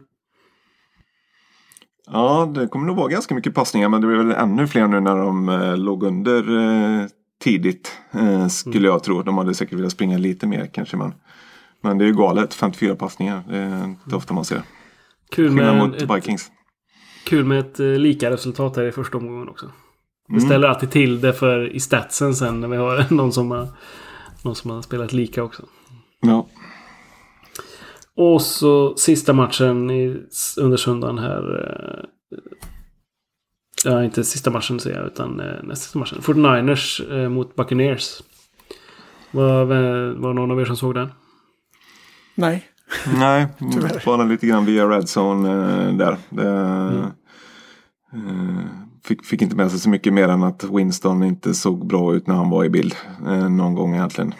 ja det kommer nog vara ganska mycket passningar men det blir väl ännu fler nu när de eh, låg under eh, tidigt. Eh, skulle jag tro. De hade säkert velat springa lite mer kanske. Men, men det är ju galet. 54 passningar. Det är inte ofta man ser. Kul med, mot ett, Vikings. kul med ett eh, lika resultat här i första omgången också. Det Mm. ställer alltid till det för i statsen sen när vi har [LAUGHS] någon som har, någon som har spelat lika också. Ja. Och så sista matchen i, under söndagen här. eh, Ja, inte sista matchen säger jag, utan eh, nästa matchen. 49ers eh, mot Buccaneers. Var, var någon av er som såg den? Nej. Nej, [LAUGHS] bara lite grann via Red Zone eh, där. Det, eh, fick, fick inte med sig så mycket mer än att Winston inte såg bra ut när han var i bild. Eh, någon gång egentligen.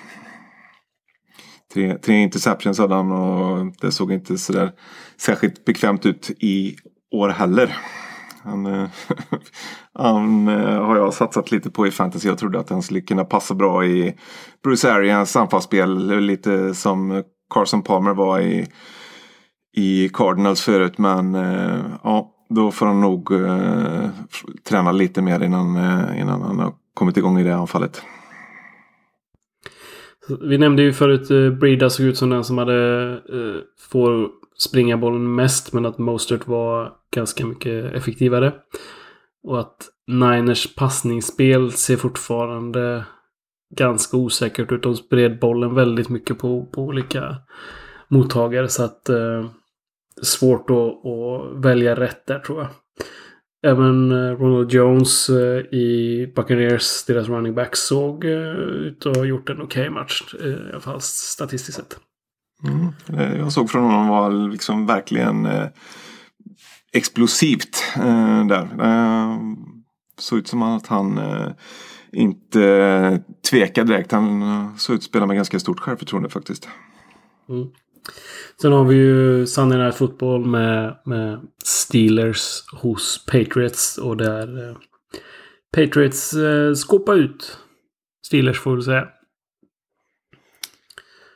Tre, tre interceptions hade han och det såg inte sådär särskilt bekvämt ut i år heller. Han, eh, [LAUGHS] han eh, har jag satsat lite på i fantasy. Jag trodde att han skulle kunna passa bra i Bruce Arians anfallsspel. Lite som Carson Palmer var i, i Cardinals förut. Men eh, ja, då får han nog eh, träna lite mer innan, eh, innan han har kommit igång i det anfallet. Vi nämnde ju förut eh, Brida såg ut som den som hade eh, får springa bollen mest men att Mostert var ganska mycket effektivare. Och att Niners passningsspel ser fortfarande ganska osäkert ut. De spred bollen väldigt mycket på, på olika mottagare så att eh, svårt att, att välja rätt där tror jag. Även Ronald Jones i Buccaneers, deras running back, såg ut att ha gjort en okej okay match. I alla fall statistiskt sett. Mm. Jag såg från honom var liksom verkligen eh, explosivt eh, där. Eh, såg ut som att han eh, inte tvekade direkt. Han såg ut att spela med ganska stort självförtroende faktiskt. Mm. Sen har vi ju Sunday Night Football med, med Steelers hos Patriots. Och där eh, Patriots eh, skåpar ut Steelers får vi säga.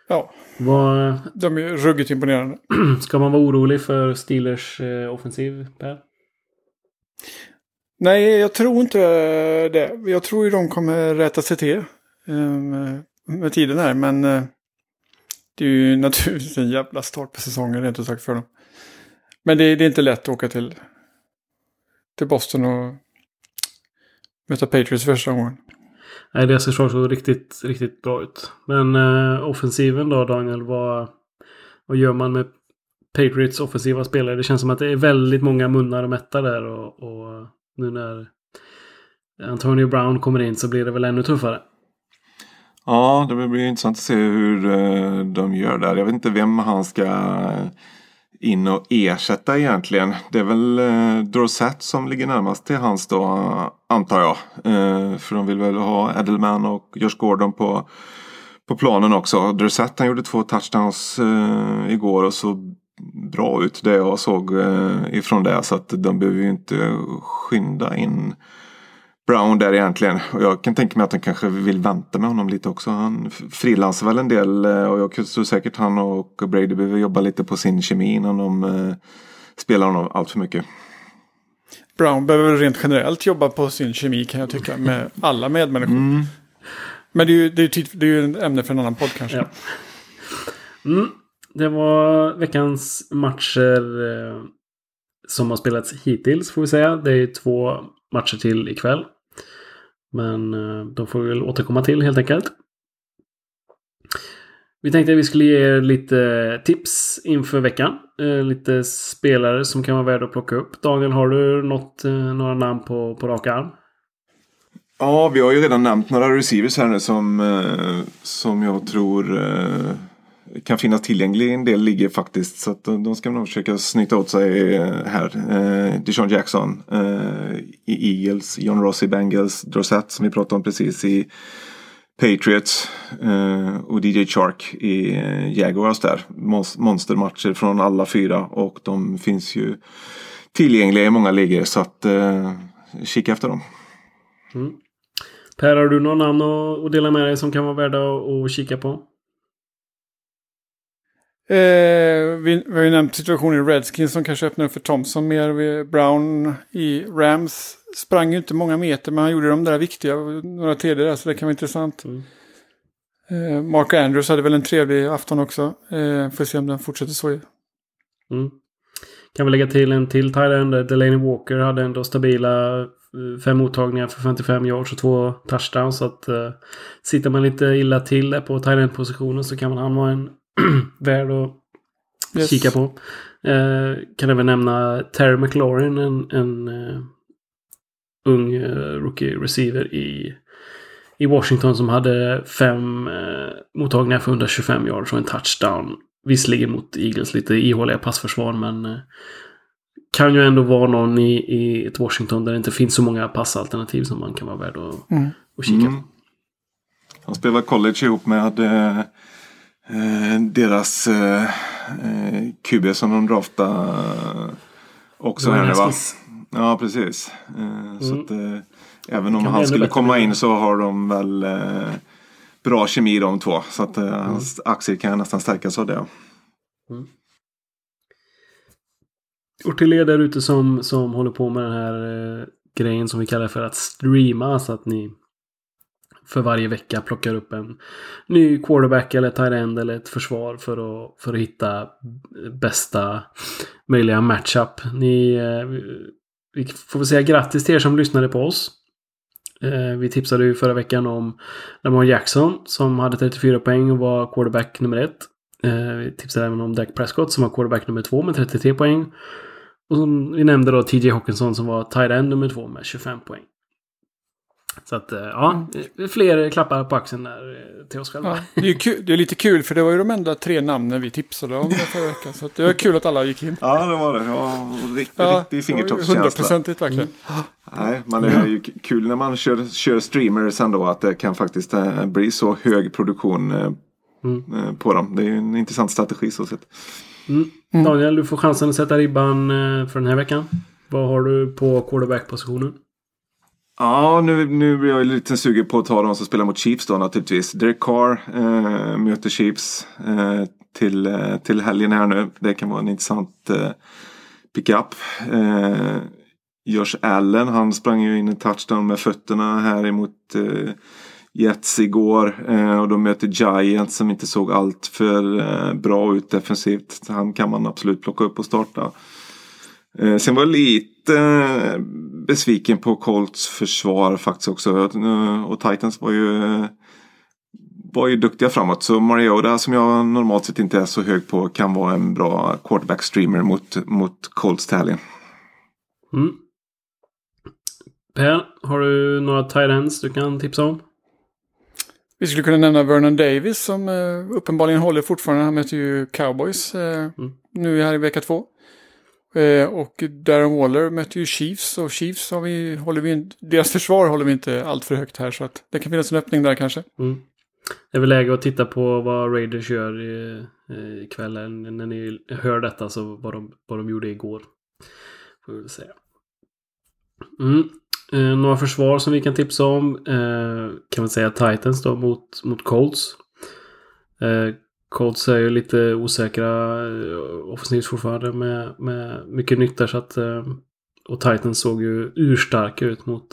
Ja. Vad, De är ruggigt imponerande. [CLEARS THROAT] ska man vara orolig för Steelers eh, offensiv, Per? Nej, jag tror inte det. Jag tror ju de kommer rätta sig till eh, med tiden här. Men eh, det är ju [LAUGHS] naturligtvis en jävla start på säsongen rent ut sagt för dem. Men det, det är inte lätt att åka till, till Boston och möta Patriots första gången. Nej, deras försvar såg riktigt, riktigt bra ut. Men eh, offensiven då, Daniel, vad, vad gör man med Patriots offensiva spelare? Det känns som att det är väldigt många munnar att mätta där och, och nu när Antonio Brown kommer in så blir det väl ännu tuffare. Ja, det blir intressant att se hur eh, de gör där. Jag vet inte vem han ska eh, in och ersätta egentligen. Det är väl eh, Dorsett som ligger närmast till hans då antar jag. Eh, för de vill väl ha Edelman och Josh Gordon på, på planen också. Dorsett han gjorde två touchdowns eh, igår och så bra ut det jag såg eh, ifrån det. Så att de behöver ju inte skynda in Brown där egentligen. Och jag kan tänka mig att de kanske vill vänta med honom lite också. Han frilansar väl en del eh, och jag tror säkert han och Brady behöver jobba lite på sin kemi innan de eh, spelar honom allt för mycket. Brown behöver rent generellt jobba på sin kemi kan jag tycka med alla medmänniskor. Mm. Men det är ju, det är ju, det är ju en ämne för en annan podd kanske. Ja. Mm. Det var veckans matcher eh, som har spelats hittills får vi säga. Det är två matcher till ikväll. Men eh, de får vi väl återkomma till helt enkelt. Vi tänkte att vi skulle ge er lite tips inför veckan. Eh, lite spelare som kan vara värda att plocka upp. Daniel, har du något, eh, några namn på, på rak arm? Ja, vi har ju redan nämnt några receivers här nu som, som jag tror kan finnas tillgänglig i en del ligger faktiskt. Så att eh, de ska nog försöka snyta åt sig eh, här. Eh, Deshaun Jackson eh, i Eagles, John Rossi Bengals, Drosett som vi pratade om precis i Patriots eh, och DJ Chark i eh, Jaguars där. Monstermatcher från alla fyra och de finns ju tillgängliga i många ligor så att eh, kika efter dem. Mm. Per, har du någon namn att dela med dig som kan vara värda att kika på? Eh, vi, vi har ju nämnt situationen i Redskins som kanske öppnar upp för Thompson mer. Brown i Rams sprang ju inte många meter men han gjorde de där viktiga, några TD där så det kan vara intressant. Mm. Eh, Mark Andrews hade väl en trevlig afton också. Eh, får se om den fortsätter så. Mm. Kan vi lägga till en till Thailand. Delaney Walker hade ändå stabila eh, fem mottagningar för 55 yards och två touchdowns. Så att uh, sitter man lite illa till där på Thailand-positionen så kan man han vara en [CLEARS THROAT] värd att yes. kika på. Uh, kan även nämna Terry McLaurin, en, en uh, ung rookie receiver i, i Washington som hade fem mottagningar för 125 yards och en touchdown. Visserligen mot Eagles lite ihåliga passförsvar men kan ju ändå vara någon i, i ett Washington där det inte finns så många passalternativ som man kan vara värd att, mm. att kika mm. på. Han spelar college ihop med eh, eh deras eh, QB som de draftade också här nu va? Ja, precis. Eh, Så Mm. att, eh, även om han skulle komma in så har de väl eh, bra kemi de två. Så att eh, Mm. hans aktier kan nästan stärkas av det. Och till er där ute som, som håller på med den här eh, grejen som vi kallar för att streama. Så att ni för varje vecka plockar upp en ny quarterback eller tight end eller ett försvar för att, för att hitta bästa möjliga matchup. Ni, eh, vi- får väl säga grattis till er som lyssnade på oss. Eh, vi tipsade ju förra veckan om Lamar Jackson som hade 34 poäng och var quarterback nummer ett. Eh, vi tipsade även om Dak Prescott som var quarterback nummer två med 33 poäng. Och som vi nämnde då TJ Hawkinson som var tight end nummer två med 25 poäng. Så att eh, ja, fler klappar på axeln där eh, till oss själva. Ja, det, är kul, det är lite kul för det var ju de enda tre namnen vi tipsade om förra veckan. Så att det var kul att alla gick in. Ja, det var det. Ja, rikt, Ja, riktig fingertoppskänsla. Mm. Hundraprocentigt verkligen. Nej, men det är ju kul när man kör, kör streamers ändå att det kan faktiskt eh, bli så hög produktion Mm. på dem. Det är ju en intressant strategi så sett. Mm. Daniel, du får chansen att sätta ribban för den här veckan. Vad har du på quarterback-positionen? Ja, nu, nu blir jag lite sugen på att ta de som spelar mot Chiefs då naturligtvis. Derek Carr eh, möter Chiefs eh, till, eh, till helgen här nu. Det kan vara en intressant eh, pickup. Eh, Josh Allen, han sprang ju in en touchdown med fötterna här emot eh, Jets igår. Eh, och de möter Giants som inte såg allt för eh, bra ut defensivt. Han kan man absolut plocka upp och starta. Eh, sen var jag lite eh, besviken på Colts försvar faktiskt också. Och Titans var ju, var ju duktiga framåt. Så Mariota som jag normalt sett inte är så hög på kan vara en bra quarterback streamer mot, mot Colts helgen. Mm. Per, har du några tight ends du kan tipsa om? Vi skulle kunna nämna Vernon Davis som eh, uppenbarligen håller fortfarande. Han möter ju Cowboys eh, nu här i vecka två. Eh, och Darren Waller möter ju Chiefs. Och Chiefs har vi, håller vi, in- deras försvar håller vi inte allt för högt här. Så att det kan finnas en öppning där kanske. Mm. Det är väl läge att titta på vad Raiders gör i, i När ni hör detta så vad de, vad de gjorde igår. Får vi väl säga. Mm. Eh, några försvar som vi kan tipsa om. Eh, kan man säga Titans då mot, mot Colts. Eh, Colts är ju lite osäkra eh, offensivt fortfarande med, med mycket nytt där så att eh, och Titans såg ju urstarka ut mot,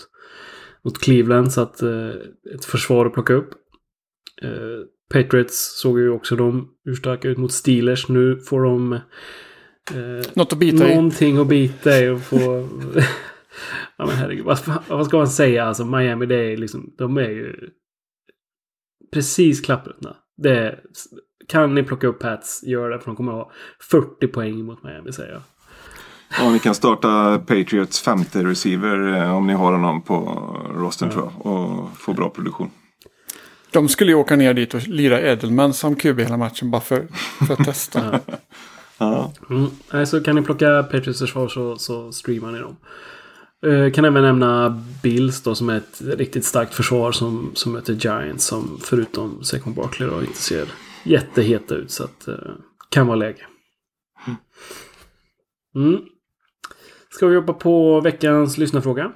mot Cleveland så att eh, ett försvar att plocka upp. Patriots såg ju också de urstarka ut mot Steelers. Nu får de eh, Något att bita i. någonting att bita i och få... [LAUGHS] ja men herregud, vad, vad ska man säga? Alltså Miami, det är liksom, de är ju precis klappruttna. Det är, kan ni plocka upp Pats, gör det för de kommer ha 40 poäng mot Miami säger jag. Ja, ni kan starta Patriots femte receiver eh, om ni har honom på rosten tror jag. Och få bra produktion. De skulle ju åka ner dit och lira Edelman som QB hela matchen bara för, för att testa. [LAUGHS] Ja. Mm. Nej, så kan ni plocka Patriots försvar så, så streamar ni dem. Eh, kan även nämna Bills då som är ett riktigt starkt försvar som, som möter Giants som förutom Second Barkley då inte ser jätteheta ut så att eh, kan vara läge. Mm. Ska vi hoppa på veckans lyssnarfråga?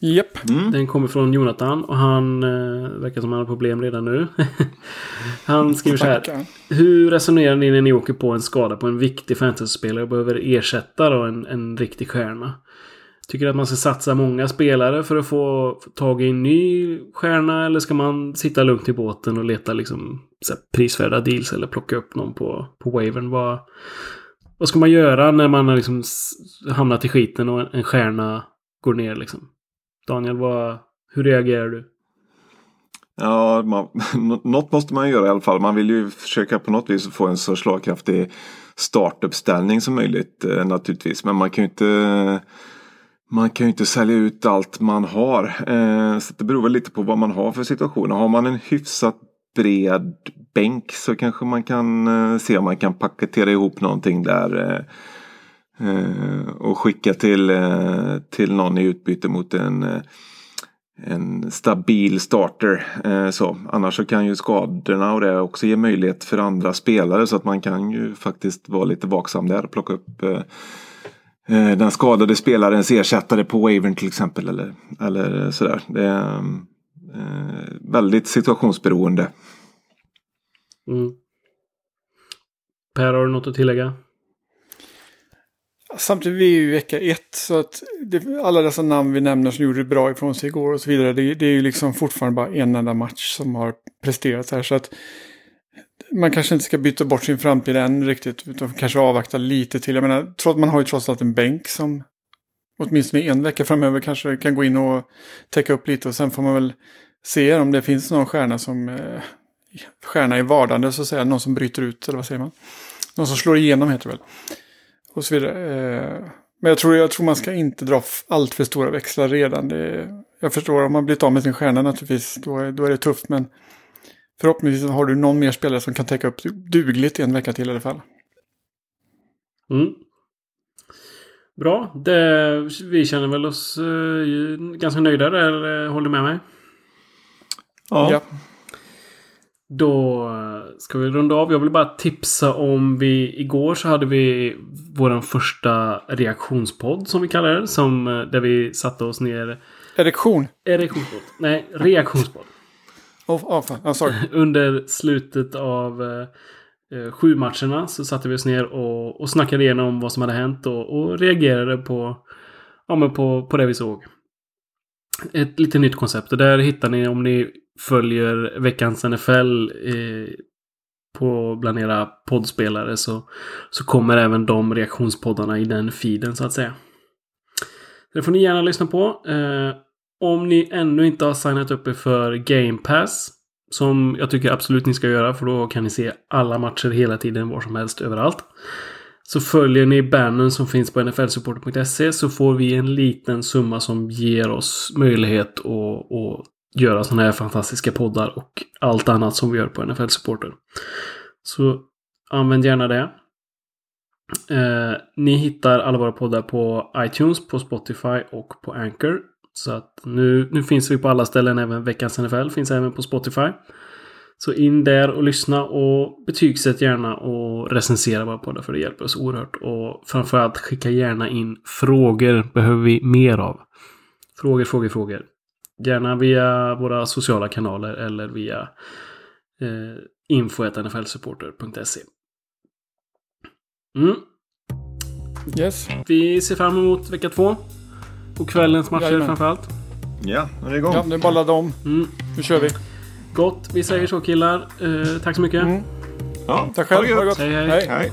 Japp. Den kommer från Jonathan och han eh, verkar som han har problem redan nu. [LAUGHS] han skriver så här. Hur resonerar ni när ni åker på en skada på en viktig fantasyspelare och behöver ersätta då en, en riktig stjärna? Tycker du att man ska satsa många spelare för att få tag i en ny stjärna eller ska man sitta lugnt i båten och leta liksom så här, prisvärda deals eller plocka upp någon på, på wavern? Vad, vad ska man göra när man har liksom hamnat i skiten och en, stjärna går ner liksom? Daniel, vad, hur reagerar du? Ja, man, något måste man göra i alla fall. Man vill ju försöka på något vis få en så slagkraftig startuppställning som möjligt eh, naturligtvis. Men man kan ju inte man kan ju inte sälja ut allt man har. Eh, så det beror väl lite på vad man har för situationer. Har man en hyfsat bred bänk så kanske man kan eh, se om man kan paketera ihop någonting där. Eh, eh och skicka till, eh, till någon i utbyte mot en eh, en stabil starter. Så. Annars så kan ju skadorna och det också ge möjlighet för andra spelare så att man kan ju faktiskt vara lite vaksam där och plocka upp den skadade spelarens ersättare på wavern till exempel. Eller, eller sådär. Det är eh, väldigt situationsberoende. Mm. Per, har du något att tillägga? Samtidigt, vi är ju i vecka ett, så att det, alla dessa namn vi nämner som gjorde det bra ifrån sig igår och så vidare, det, det är ju liksom fortfarande bara en enda match som har presterats här. Så att man kanske inte ska byta bort sin framtid än riktigt, utan kanske avvakta lite till. Jag menar, trots, man har ju trots allt en bänk som åtminstone en vecka framöver kanske kan gå in och täcka upp lite och sen får man väl se om det finns någon stjärna som eh, stjärna i vardande så att säga, någon som bryter ut eller vad säger man? Någon som slår igenom heter det väl. Och så vidare. Eh, men jag tror, jag tror man ska inte dra allt för stora växlar redan. Det, jag förstår om man blivit av med sin stjärna naturligtvis, då är, då är det tufft. Men förhoppningsvis har du någon mer spelare som kan täcka upp dugligt i en vecka till i alla fall. Mm. Bra. Det, vi känner väl oss uh, ganska nöjda där. Eller håller du med mig? Ja. Ja. Då eh, ska vi runda av. Jag vill bara tipsa om vi igår så hade vi vår första reaktionspodd som vi kallar det. Som, eh, där vi satte oss ner. Erektion. Erektionspodd. Nej, reaktionspodd. Oh, oh. Oh. Under slutet av eh, eh, sju matcherna så satte vi oss ner och, och snackade igenom vad som hade hänt och, och reagerade på, ja, men på, på det vi såg. Ett lite nytt koncept. Och där hittar ni om ni följer veckans NFL eh, på bland era poddspelare så, så kommer även de reaktionspoddarna i den feeden så att säga. Det får ni gärna lyssna på. Eh, om ni ännu inte har signat upp er för Game Pass som jag tycker absolut ni ska göra för då kan ni se alla matcher hela tiden var som helst överallt. Så följer ni bannern som finns på nflsupporter.se så får vi en liten summa som ger oss möjlighet att, att göra sådana här fantastiska poddar och allt annat som vi gör på NFL Supporter. Så använd gärna det. Eh, ni hittar alla våra poddar på iTunes, på Spotify och på Anchor. Så att nu, nu finns vi på alla ställen, även veckans NFL finns även på Spotify. Så in där och lyssna och betygsätt gärna och recensera våra poddar för det hjälper oss oerhört. Och framförallt skicka gärna in frågor behöver vi mer av. Frågor, frågor, frågor. Gärna via våra sociala kanaler eller via eh, info.nflsupporter.se. Mm. Yes. Vi ser fram emot vecka två. Och kvällens matcher Jajamän. framförallt. Ja, nu är det igång. Ja, nu ballar de. Mm. Nu kör vi. Gott. Vi säger så killar. Eh, tack så mycket. Mm. Ja, Tack själv. Ha det Ha det gött. gott. Hej, hej. hej. Hej.